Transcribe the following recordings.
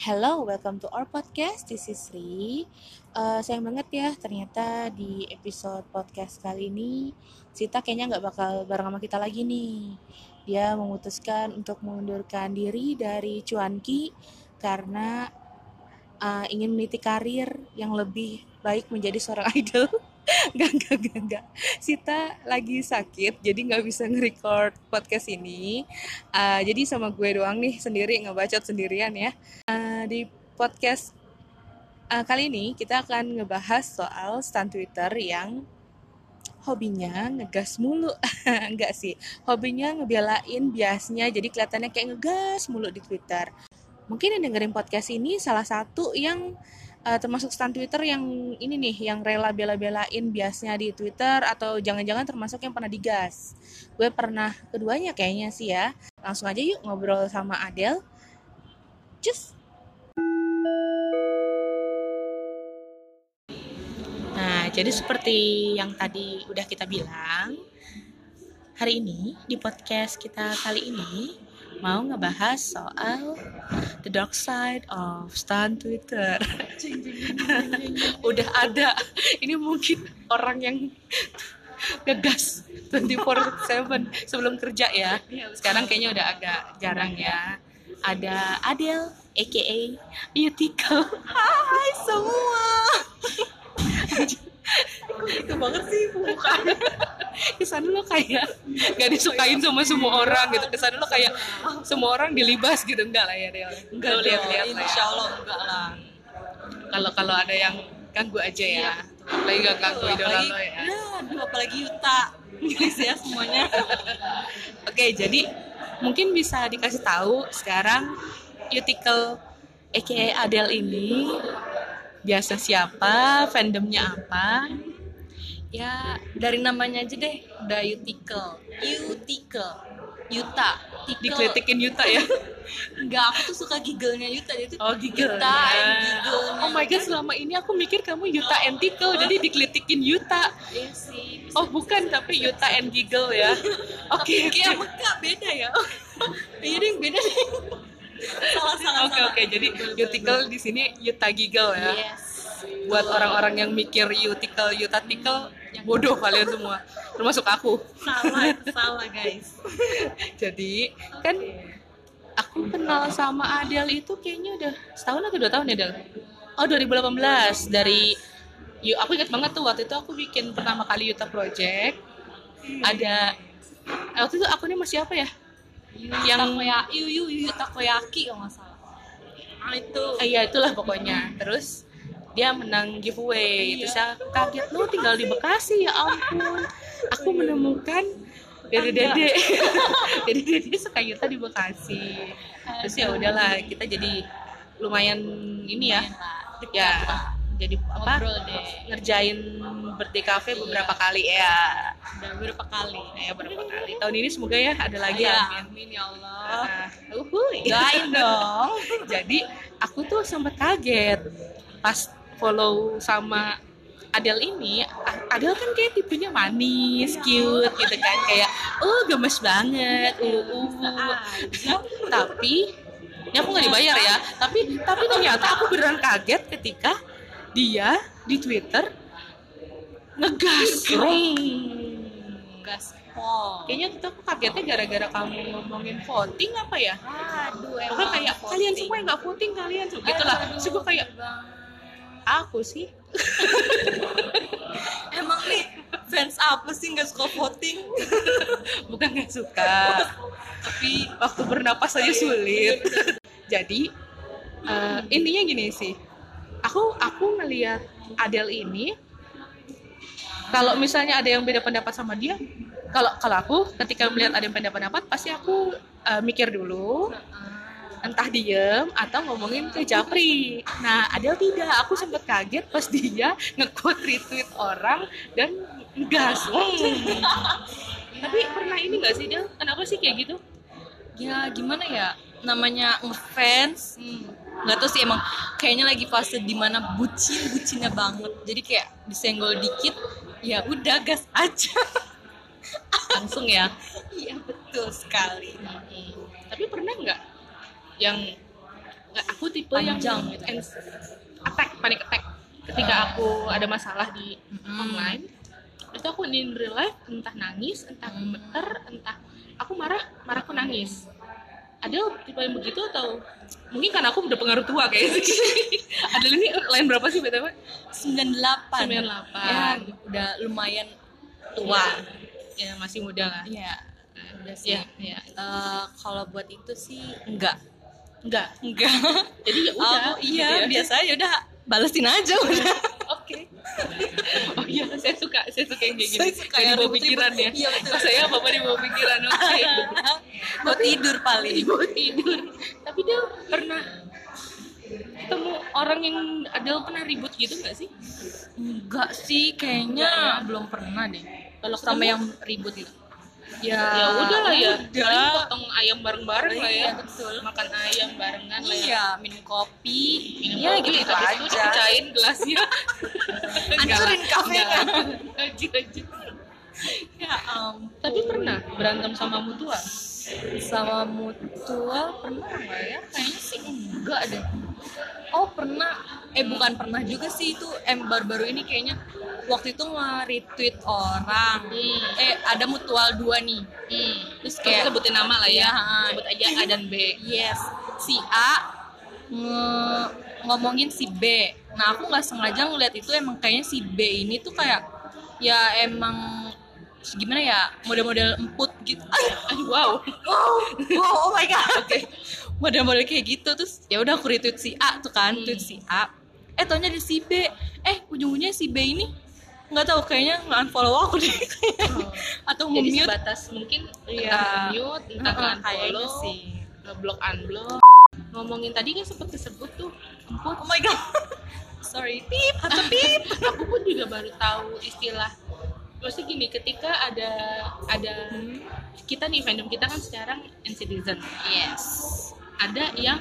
Hello, welcome to our podcast. This is Sri. Uh, sayang banget ya, ternyata di episode podcast kali ini Sita kayaknya nggak bakal bareng sama kita lagi nih. Dia memutuskan untuk mengundurkan diri dari Cuanki karena uh, ingin meniti karir yang lebih baik menjadi seorang idol. Gak, gak, gak, gak. Sita lagi sakit, jadi nggak bisa nge-record podcast ini. Uh, jadi sama gue doang nih sendiri ngebacot sendirian ya. Uh, di podcast uh, kali ini kita akan ngebahas soal stand Twitter yang hobinya ngegas mulu enggak sih hobinya ngebelain biasnya jadi kelihatannya kayak ngegas mulu di Twitter mungkin yang dengerin podcast ini salah satu yang uh, termasuk stand Twitter yang ini nih yang rela bela-belain biasnya di Twitter atau jangan-jangan termasuk yang pernah digas. Gue pernah keduanya kayaknya sih ya. Langsung aja yuk ngobrol sama Adele. Cus. Nah, jadi seperti yang tadi udah kita bilang, hari ini di podcast kita kali ini mau ngebahas soal the dark side of stan Twitter. Udah ada. Ini mungkin orang yang ngegas 24/7 sebelum kerja ya. Sekarang kayaknya udah agak jarang ya. Ada Adele aka Utical. Hai semua. itu banget sih muka kesan lo kayak gak disukain sama semua orang gitu. Kesan lo kayak semua orang dilibas gitu. Enggak lah ya Del enggak lo lihat-lihat lah ya. insya Allah enggak lah. Kalau kalau ada yang ganggu aja ya. Iya, lagi gak ganggu idola lo ya. aduh, apalagi Yuta. Guys ya semuanya. Oke jadi mungkin bisa dikasih tahu sekarang Utical aka Adele ini biasa siapa? Fandomnya apa? Ya dari namanya aja deh. Udah Utikel Utikel Yuta. Tikel. dikritikin Yuta ya? Enggak aku tuh suka giggle-nya Yuta. Itu Oh giggle Yuta and giggle Oh my god selama ini aku mikir kamu Yuta and Tickle Jadi dikelitikin Yuta. Iya sih Oh bukan tapi Yuta and Giggle ya. Oke kayak sama Kak beda ya. Iya deh beda deh salah salah Oke oke jadi Uticle di sini Yuta Giggle ya. Yes. Buat orang-orang yang mikir Uticle Yuta Tickle Bodoh kalian semua. Termasuk aku. Salah salah guys. Jadi kan aku kenal sama Adele itu kayaknya udah setahun atau dua tahun ya Del? Oh 2018 dari Yu, aku ingat banget tuh waktu itu aku bikin pertama kali Yuta Project. Ada waktu itu akunnya masih apa ya? Yang takoya yu yu takoyaki kalau nggak salah ah itu Eh, iya itulah pokoknya. Terus dia menang giveaway. Terus saya kaget lu tinggal di Bekasi ya ampun. Aku menemukan Dede Dede. Dede Dede suka Yuta di Bekasi. Terus ya udahlah kita jadi lumayan ini ya. Ya jadi apa? ngobrol deh Ngerjain birthday cafe beberapa kali ya. udah berapa kali Ya beberapa kali. Tahun ini semoga ya ada lagi ya amin. amin ya Allah Nah, uhuy. dong Jadi aku tuh sempat kaget pas follow sama Adele ini, A- Adele kan kayak tipenya manis, cute gitu kan, kayak oh gemes banget, uh, uh. Tapi ini aku nggak dibayar ya, tapi tapi ternyata aku beneran kaget ketika dia di Twitter ngegas, gaspol Kayaknya tuh aku kagetnya gara-gara kamu ngomongin voting apa ya? aduh Pokoknya kayak kalian semua yang nggak voting kalian tuh. Gitu lah. Terus gue kayak aku sih. Emang nih fans apa sih nggak suka voting? Bukan nggak suka, tapi waktu bernapas aja sulit. Jadi eh, intinya gini sih, aku aku ngelihat Adele ini kalau misalnya ada yang beda pendapat sama dia, kalau kalau aku ketika melihat ada yang beda pendapat pasti aku eh, mikir dulu entah diem atau ngomongin ke Japri. Nah, Adele tidak. Aku sempat kaget pas dia nge-quote retweet orang dan gas. Hmm. Tapi pernah ini gak sih dia? Kenapa sih kayak gitu? ya gimana ya namanya ngefans nggak tahu sih emang kayaknya lagi fase di mana bucin bucinnya banget jadi kayak disenggol dikit ya udah gas aja Langsung ya. iya betul sekali Tapi pernah nggak yang nggak aku tipe yang gitu. ans- attack panic attack ketika aku ada masalah di Mm-mm. online itu aku in real life entah nangis entah Hmm. gemeter entah aku marah marah aku nangis ada tipe yang begitu atau mungkin karena aku udah pengaruh tua kayaknya ada ini lain berapa sih btw 98 98. ya udah lumayan tua ya masih muda lah Iya, udah sih. ya ya Eh, kalau buat itu sih enggak. enggak Enggak. jadi ya udah Aku iya, gitu ya. biasa aja udah balesin aja udah. Oke oh iya saya suka saya suka yang kayak gini Saya suka yang ribut-ribut. pikiran ya Iya, betul. Oh, saya apa di bawah pikiran oke Mau tidur paling. mau tidur tapi dia pernah ketemu orang yang ada pernah ribut gitu nggak sih Enggak sih, kayaknya belum pernah deh. kalau Sama yang ribut itu. Ya, ya udah lah ya udah. potong ayam bareng-bareng lah ya Iya, betul. makan ayam barengan lah ya Iya, minum kopi. minum Iya, kopi, gitu, habis itu aja. dipecahin gelasnya Hancurin kafenya. Ya ampun. tapi pernah berantem sama mutual sama mutual pernah nggak ya? Kayaknya sih enggak deh. Oh pernah, eh bukan pernah juga sih itu em baru-baru ini kayaknya waktu itu nge-retweet orang. Hmm. Eh ada mutual dua nih. hmm. Terus kayak kayak sebutin nama lah ya Iya. sebut aja A dan B yes si A nge- ngomongin si B. Nah aku nggak sengaja ngeliat itu emang kayaknya si B ini tuh kayak ya emang gimana ya model-model emput gitu. Aduh wow wow, wow, oh my god. Oke, model-model kayak gitu terus ya udah aku retweet si A tuh kan, Hmm. tweet si A. Eh taunya di si B. Eh ujung-ujungnya si B ini nggak tahu kayaknya nggak unfollow aku deh kayaknya. atau jadi sebatas mungkin Iya. entah mute entah Heeh, unfollow sih. block unblock ngomongin tadi kan sempat disebut tuh emput Oh my god. Sorry, pip, atau pip. aku pun juga baru tahu istilah maksudnya gini ketika ada ada kita nih fandom kita kan sekarang citizen Yes. ada yang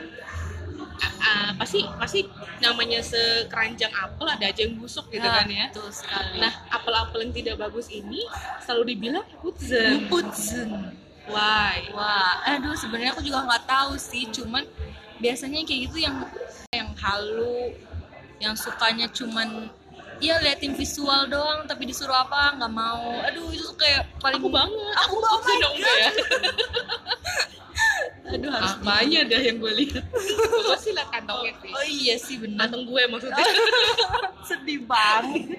a- pasti pasti namanya sekeranjang apel ada aja yang busuk gitu kan ya Betul sekali. nah apel-apel yang tidak bagus ini selalu dibilang putzen Putzen. why Wah, aduh sebenarnya aku juga nggak tahu sih, cuman biasanya kayak gitu yang yang halu, yang sukanya cuman ya liatin visual doang tapi disuruh apa nggak mau. Aduh itu kayak paling aku banget Aku aku banget. dong ya Aduh harus apanya dah yang gue lihat gue sih liat kantongnya sih Oh iya sih benar. kantong gue maksudnya Sedih banget.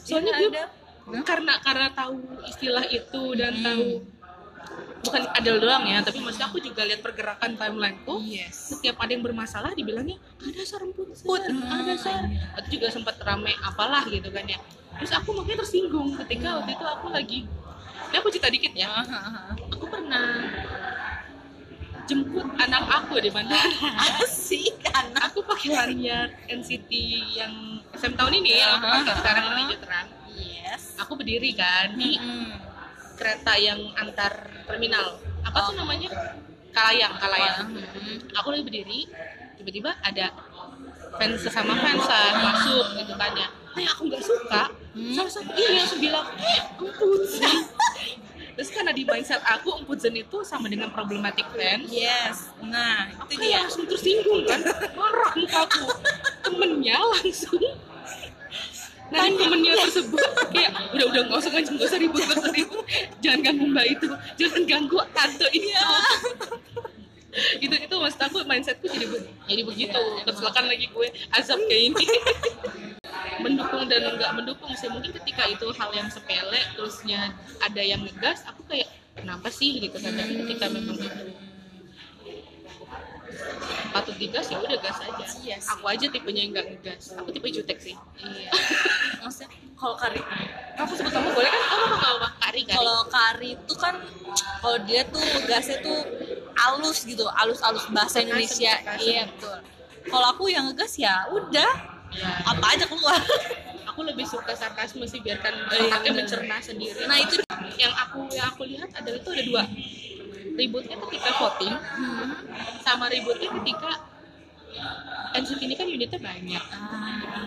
soalnya Iya, gue karena karena tahu istilah itu dan Hmm. tahu bukan adil doang ya tapi maksudnya aku juga lihat pergerakan timeline tuh Yes. setiap ada yang bermasalah dibilangnya ada sarung put. Put. ada sar itu juga sempat rame apalah gitu kan ya. Terus aku makanya tersinggung ketika waktu itu aku lagi ini aku cerita dikit ya. Aku pernah jemput anak aku di bandara Asik anak. aku pakai lanyard NCT yang SM tahun ini yang aku pakai sekarang ini terang Yes. aku berdiri kan. Di Mm. Kereta yang antar terminal. Apa tuh namanya? Kalayang kalayang. Mm. aku lagi berdiri tiba-tiba ada fans sesama fans masuk gitu kan ya. Nah yang aku nggak suka. Hmm. salah satu ini langsung bilang "Eh, emputzen terus karena di mindset aku emputzen itu sama dengan problematic fans. Yes. Nah, aku itu kayak dia. langsung tersinggung kan. Marah muka aku. Temennya langsung Nah, temennya tersebut kayak udah udah nggak usah nggak usah ribut nggak usah ribut. Jangan ganggu mbak itu. Jangan ganggu tante itu. Itu itu maksud aku mindsetku jadi be- jadi begitu. Iya, terus kan lagi gue azab kayak ini. Mendukung dan nggak mendukung sih. Mungkin ketika itu hal yang sepele terusnya ada yang ngegas aku kayak kenapa sih? Gitu kan. Tapi ketika memang itu patut digas ya udah gas aja. Iya sih. aku aja tipenya yang nggak ngegas. Aku tipe jutek sih. Iya. Maksudnya kalau kari aku sebut kamu boleh kan? Oh nggak apa kari kari? Kalau kari itu kan kalau dia tuh gasnya tuh alus gitu, alus-alus bahasa Indonesia. Iya betul. Kalau aku yang ngegas ya udah. Ya, apa aja keluar. aku lebih suka sarkasme sih biarkan iya, otaknya mencerna sendiri. Nah itu yang aku yang aku lihat adalah itu ada dua ributnya ketika voting hmm. sama ributnya ketika NCT ini kan unitnya banyak ah,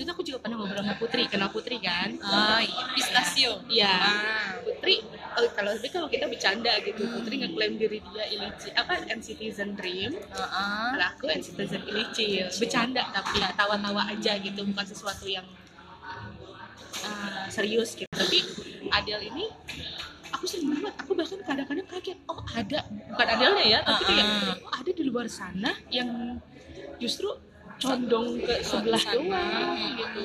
waktu itu aku juga pernah ngobrol sama Putri kenal Putri kan ah, iya. pistachio. Iya Ah. Putri oh, kalau tapi kalau kita bercanda gitu Putri ngeklaim diri dia Ilici apa Citizen Dream Heeh. kalau aku Citizen Ilicil bercanda tapi ya tawa-tawa aja gitu bukan sesuatu yang uh, serius gitu tapi Adele ini aku sering banget aku bahkan kadang-kadang kaget oh ada. Bukan Adele ya tapi kayak Uh-uh. oh, ada di luar sana yang justru condong ke sebelah doang gitu.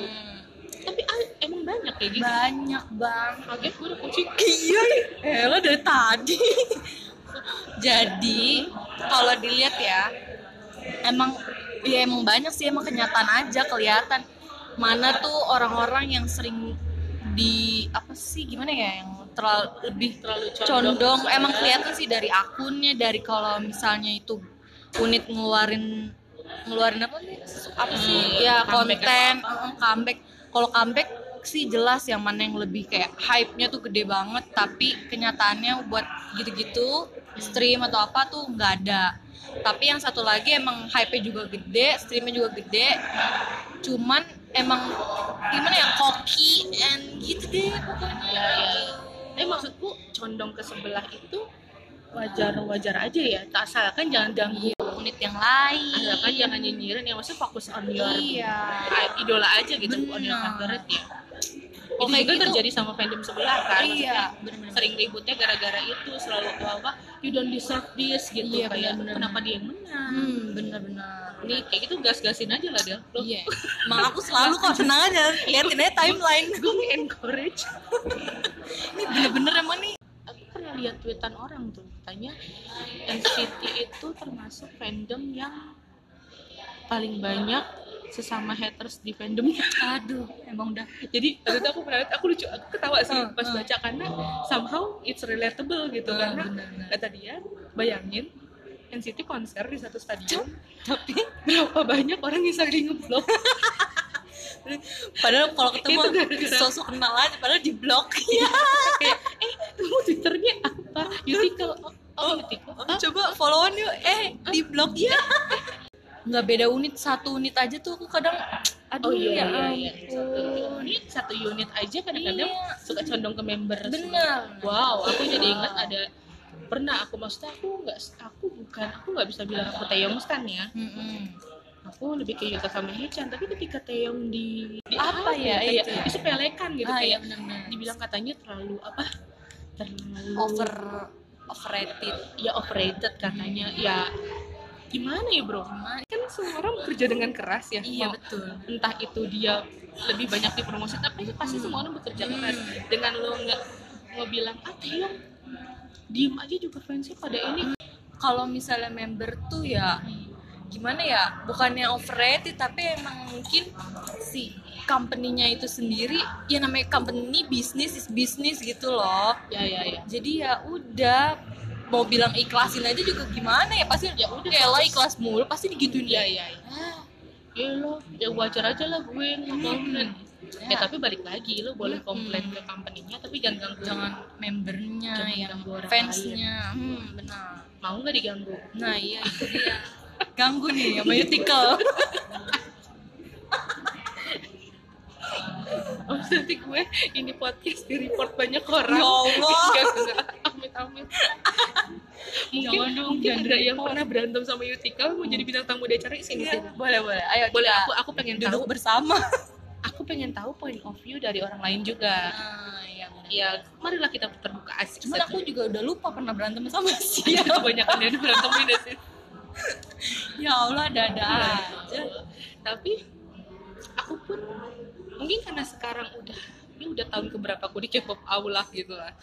Tapi ah, emang banyak kayak gitu. Banyak bang. Kaget gue udah kucing. Iya Ella dari tadi. Jadi kalau dilihat ya emang ya emang banyak sih emang kenyataan aja kelihatan. Mana tuh orang-orang yang sering di apa sih gimana ya yang terlalu lebih terlalu condong. Emang kelihatan sih dari akunnya dari kalau misalnya itu unit ngeluarin ngeluarin apa nih apa sih? Ya comeback konten. uh, comeback. Kalau comeback sih jelas yang mana yang lebih kayak hype-nya tuh gede banget tapi kenyataannya buat gitu-gitu stream atau apa tuh nggak ada. Tapi yang satu lagi emang hype-nya juga gede streamnya juga gede. Cuman emang gimana ya koki and gitu deh pokoknya. Ya, ya. Tapi maksudku condong ke sebelah itu wajar wajar aja ya. Tak asalkan jangan ganggu unit yang lain. Asalkan jangan nyinyirin ya maksudnya fokus on your iya. idola aja gitu on your favorite ya Oh, itu juga gitu. terjadi sama fandom sebelah kan. Iya, Maksudnya bener-bener. sering ributnya gara-gara itu selalu apa apa you don't deserve this gitu. Iya, kayak bener-bener. kenapa dia yang menang? Hmm bener-bener ini kayak gitu gas-gasin aja lah dia lo iya. Emang aku selalu kok tenang aja. Liatin aja timeline. Gue encourage. Ini bener-bener emang nih. Aku pernah lihat tweetan orang tuh katanya NCT itu termasuk fandom yang paling banyak sesama haters di fandomnya aduh emang udah. Jadi waktu itu aku pernah lihat aku lucu aku ketawa sih Uh, pas uh. baca karena somehow it's relatable gitu. Uh, karena benar-benar. kata dia bayangin NCT konser di satu stadion. Tapi berapa banyak orang yang saling ngeblok? Padahal kalau ketemu Itu sosok kenal aja padahal di blok. Ya kayak eh kamu twitternya apa? Yutikel oh, oh Yutikel Ah, coba followan yuk. Eh di blok. Ya nggak beda unit satu unit aja tuh aku kadang aduh Oh iya ya iya iya satu ampun. unit satu unit aja kadang-kadang Iya. suka condong ke member Bener. wow aku jadi ingat ada pernah aku maksudnya aku nggak aku bukan aku nggak bisa bilang aku Taeyong stan ya Mm-mm. aku lebih ke Yuta sama Hechan tapi ketika Taeyong di, di Apa ya, iya, itu ya? disepelekan gitu Ah, iya, kayak bener-bener. dibilang katanya terlalu apa terlalu over overrated ya overrated katanya ya gimana ya bro Gimana? Semua orang bekerja dengan keras ya. Iya Mau- betul. entah itu dia lebih banyak dipromosi tapi pasti semua orang bekerja keras. Dengan lo nggak ngebilang ah Taeyong diem aja juga fansnya pada ini. Kalau misalnya member tuh ya gimana ya bukannya overrated tapi emang mungkin si company-nya itu sendiri ya namanya company bisnis is bisnis gitu loh. Ya ya ya. Jadi ya udah mau bilang ikhlasin aja juga gimana ya? Pasti ya udah kayak lah ikhlas mulu pasti digituin ya ya ya ya ya lo ya wajar aja lah gue ngomongin Ya. ya tapi balik lagi lo boleh Hmm. komplain ke company-nya tapi jangan ganggu jangan membernya Jangan yang ganggu orang fansnya. hmm benar. Mau nggak diganggu? Nah iya itu dia. Ganggu nih sama Yutikel oh nanti gue ini podcast di report banyak orang. Ya Allah. Enggak, enggak. amit amit. Mungkin Jangan dong, mungkin ada yang pernah berantem sama Yutikal mau jadi bintang tamu di acara sini sini boleh boleh. Ayo boleh aku aku pengen duduk tahu. bersama. Aku pengen tahu point of view dari orang lain juga. Ah, iya benar. ya marilah kita terbuka asik cuman aku juga udah lupa pernah berantem sama si ya banyak kan yang berantem ini sih. Ya Allah dada Iya. aja tapi aku pun mungkin karena sekarang udah ini udah tahun keberapa aku di K-pop aula gitu lah.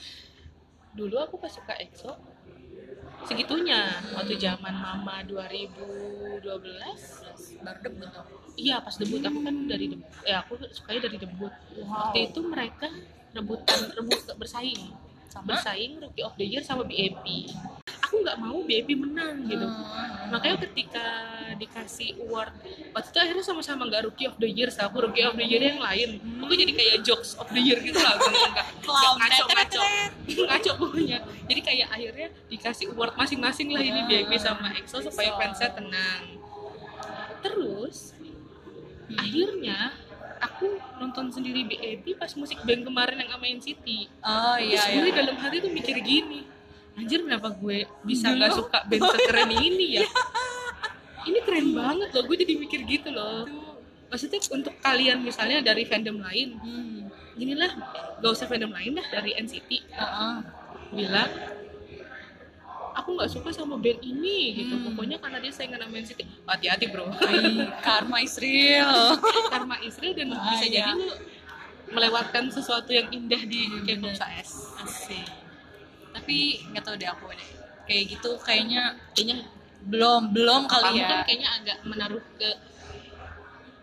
Dulu aku pas suka EXO segitunya. Waktu zaman mama 2012 baru debut iya pas debut. Aku kan dari debut. Ya aku sukanya dari debut. Waktu itu mereka rebutan rebut bersaing. Sama? bersaing Rookie of the Year sama BAP aku nggak mau BAP menang gitu. Hmm. makanya ketika dikasih award waktu itu akhirnya sama-sama nggak rookie of the year aku rookie of the year yang lain. Aku jadi kayak jokes of the year gitu lah nggak Clown. ngaco pokoknya. Jadi kayak akhirnya dikasih award masing-masing lah ini Ya. BAP sama EXO supaya fansnya tenang. Terus akhirnya aku nonton sendiri BAB pas musik band kemarin yang sama NCT oh terus iya gue iya. dalam hati tuh mikir gini anjir kenapa gue bisa nggak suka band sekeren ini ya? Ini keren banget loh gue jadi mikir gitu loh. Maksudnya untuk kalian misalnya dari fandom lain hmm. inilah gak usah fandom lain dah dari NCT Heeh. bilang aku nggak suka sama band ini gitu. Hmm. pokoknya karena dia saingan sama NCT hati-hati bro. Ay, karma is real. Karma Israel dan Ah, bisa iya. jadi lu melewatkan sesuatu yang indah di Hmm, K-pop. Tapi nggak tahu deh aku deh. Kayak gitu kayaknya kayaknya belum belum kali ya. kan kayaknya agak menaruh ke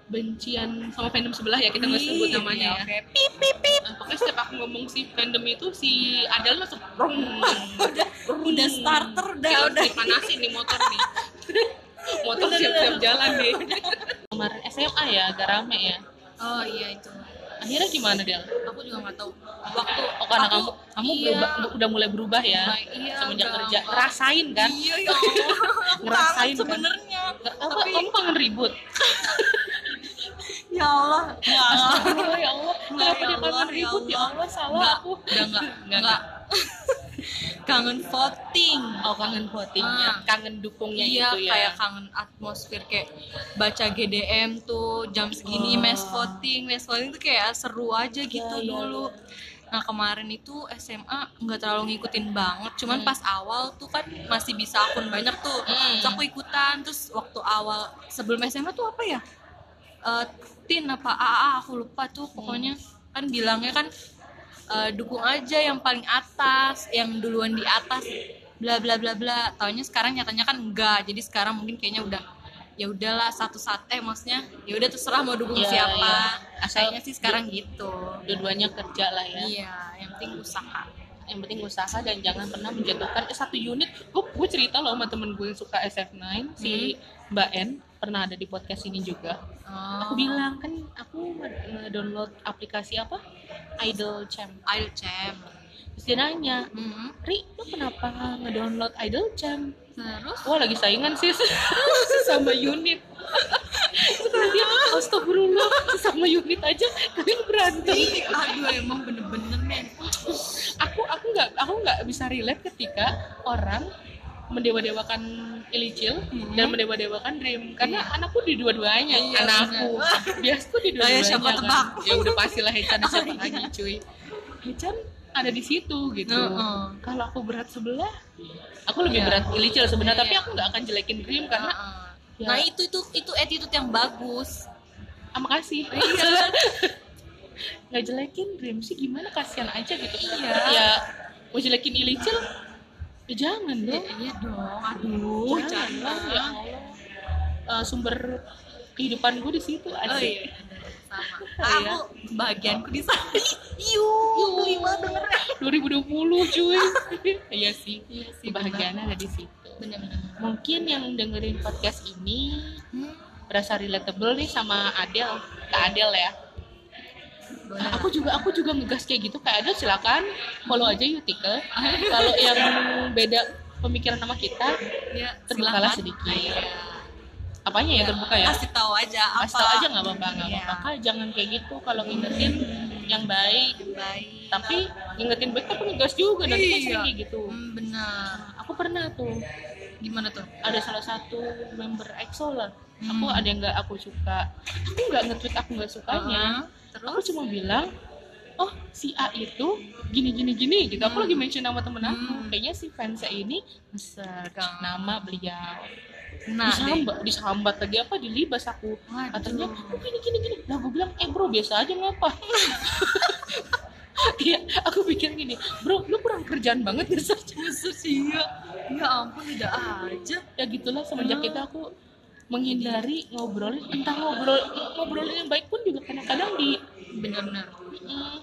bencian sama fandom sebelah ya kita nggak sebut Iya, namanya ya. pip pip pip. Nah, pokoknya setiap aku ngomong si fandom itu si Adel langsung rong udah starter dah Kayak udah. dipanasin nih motor nih. Motor siap-siap jalan nih. Kemarin SMA ya agak rame ya. Oh iya itu. Akhirnya gimana Del? Aku juga nggak tahu. Waktu Oh karena aku, kamu kamu iya, berubah, udah mulai berubah ya iya, semenjak kerja. ngerasain kan? Iya ya Ngerasain kan? sebenarnya. Apa Tapi- kamu kangen ribut. Ya Allah. Ya Allah ya Allah. Kenapa ya dia kangen ya ribut? Ya Allah. Salah aku. udah Nggak, nggak kangen voting. Oh kangen votingnya. Ah. kangen dukungnya iya gitu ya. kayak kangen atmosfer kayak baca GDM tuh jam segini Oh. mes voting. Mes voting tuh kayak seru aja gitu iya, dulu. Nah kemarin itu SMA nggak terlalu ngikutin banget. Cuman Hmm. pas awal tuh kan masih bisa akun banyak tuh. Hmm. terus aku ikutan. Terus waktu awal sebelum SMA tuh apa ya? Eh, tin apa AA aku lupa tuh. Pokoknya kan bilangnya kan eh, dukung aja yang paling atas yang duluan di atas bla bla bla bla. Taunya sekarang nyatanya kan enggak jadi sekarang mungkin kayaknya udah ya udahlah satu satu eh maksudnya ya udah terserah mau dukung Iya, siapa. Iya. Asal kayaknya sih sekarang gitu. dua-duanya kerja lah ya. Iya yang penting usaha. Yang penting usaha dan jangan pernah menjatuhkan. Eh, satu unit gue gue cerita loh sama temen gue yang suka SF9 si Mbak N pernah ada di podcast ini juga. Oh. aku bilang kan aku nge-download aplikasi apa? Idol Champ. Ayo cem terus dia nanya Mhm. Ri lu kenapa nge-download Idol Champ? Terus? Wah lagi saingan sis sama unit. Terus dia astagfirullah sama unit aja kalian berantem. Aduh emang bener-bener nih aku aku nggak aku nggak bisa relate ketika orang mendewa-dewakan Ilicil Hmm. dan mendewa-dewakan Dream karena anakku di dua-duanya Iya, anakku biasku di dua-duanya ya, siapa kan. tebak? ya udah pastilah Hechan Oh, siapa iya. lagi cuy Hechan ada di situ gitu Heeh. kalau aku berat sebelah aku lebih Iya. berat Ilicil sebenarnya Iya, tapi iya. aku nggak akan jelekin Dream karena Heeh. ya- nah itu itu itu attitude yang bagus ah, makasih iya nggak jelekin Dream sih gimana kasihan aja gitu Iya. ya mau jelekin Ilicil ya jangan dong. iya dong. Aduh jangan jangan ya Allah. Eh, sumber kehidupan gue di situ aja oh iya. Sama. Oh, iya. aku bagianku di sana. Iu banget dengernya 2020 cuy. Iya sih iya sih kebahagiaan ada di situ. Bener-bener mungkin yang dengerin podcast ini hmm. berasa relatable nih sama Adel Kak Adel ya Aku juga aku juga ngegas kayak gitu. Kak Adel silakan follow aja Yutikel kalau yang beda pemikiran sama kita ya, terbukalah sedikit. Iya. apanya ya terbuka ya? Kasih tahu aja apa. kasih tau aja nggak apa-apa nggak Iya. apa-apa. Jangan kayak gitu kalau ngingetin yang baik. Baik. Tapi ngingetin baik tapi ngegas juga. Nanti kan Iya. kayak gitu. Hmm, benar. Aku pernah tuh gimana tuh ada salah satu member EXO lah Hmm. aku ada yang nggak aku suka aku nggak nge-tweet aku nggak sukanya Heeh. aku cuma bilang oh si A itu gini gini gini gitu aku Hmm. lagi mention nama temen aku Hmm. kayaknya si fansnya ini search Kan. nama beliau nah deh. disambat disambat lagi apa dilibas aku Waduh. katanya oh, gini gini gini lah gue bilang eh bro biasa aja ngapa Iya, aku pikir gini, bro, lu kurang kerjaan banget nge-search Khusus iya ya ampun tidak aja ya gitulah semenjak Hmm. itu aku menghindari ngobrolin entah ngobrol ngobrolin yang baik pun juga kadang-kadang di benar-benar mm,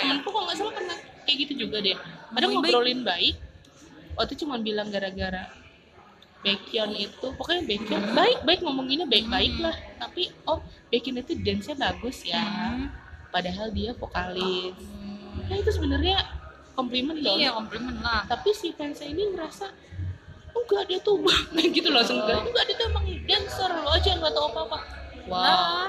temenku kok nggak salah pernah kayak gitu juga deh Ngomongin ngobrolin baik waktu cuma bilang gara-gara Baekhyun itu pokoknya Baekhyun baik baik ngomonginnya baik baik Hmm. lah tapi oh Baekhyun itu dance-nya bagus ya Hmm. padahal dia vokalis Hmm. Nah itu sebenarnya komplimen dong. Iya komplimen lah. Tapi si fansnya ini ngerasa enggak dia tuh kayak gitu langsung enggak enggak dia tuh emang dancer lo aja nggak tahu apa apa wow. Lah.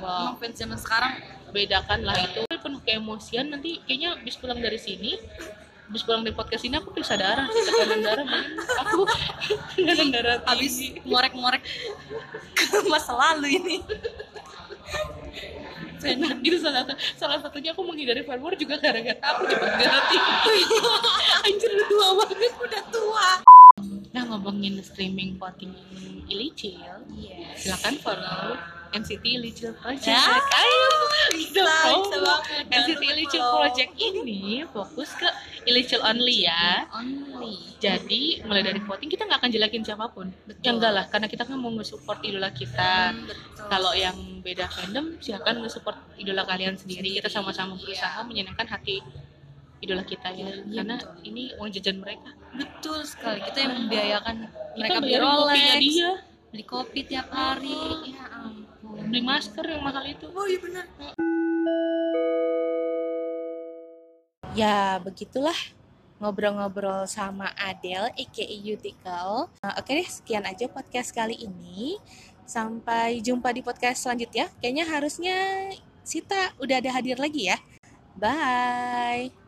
wow. emang fans zaman sekarang bedakan lah itu. Penuh keemosian nanti kayaknya habis pulang dari sini habis pulang dari podcast ini aku periksa darah sih tekanan darah mungkin aku tekanan darah abis ngorek-ngorek ke masa lalu ini nah, itu salah satu salah satunya aku menghindari fanwar juga gara-gara aku darah tinggi anjir udah tua banget udah tua. Nah ngomongin streaming voting Ilicil yes. silakan follow NCT Ilicil Project. Ya, ayo bisa, bisa banget. NCT follow. Project ini fokus ke Ilicil only ya. Only. Jadi mulai dari voting kita nggak akan jelekin siapa pun. Betul. ya enggak lah karena kita kan mau nge-support idola kita. Hmm, kalau yang beda fandom silakan nge-support idola kalian sendiri. Kita sama-sama Iya. berusaha menyenangkan hati idola kita ya. Iya, karena betul. ini uang jajan mereka. Betul sekali. Kita yang membiayakan mereka kita beli Rolex dia. beli kopi tiap hari. Ya ampun beli masker yang mahal itu oh iya benar ya begitulah ngobrol-ngobrol sama Adele aka Utical. Nah, oke deh, sekian aja podcast kali ini. Sampai jumpa di podcast selanjutnya. Kayaknya harusnya Sita udah ada hadir lagi ya. Bye.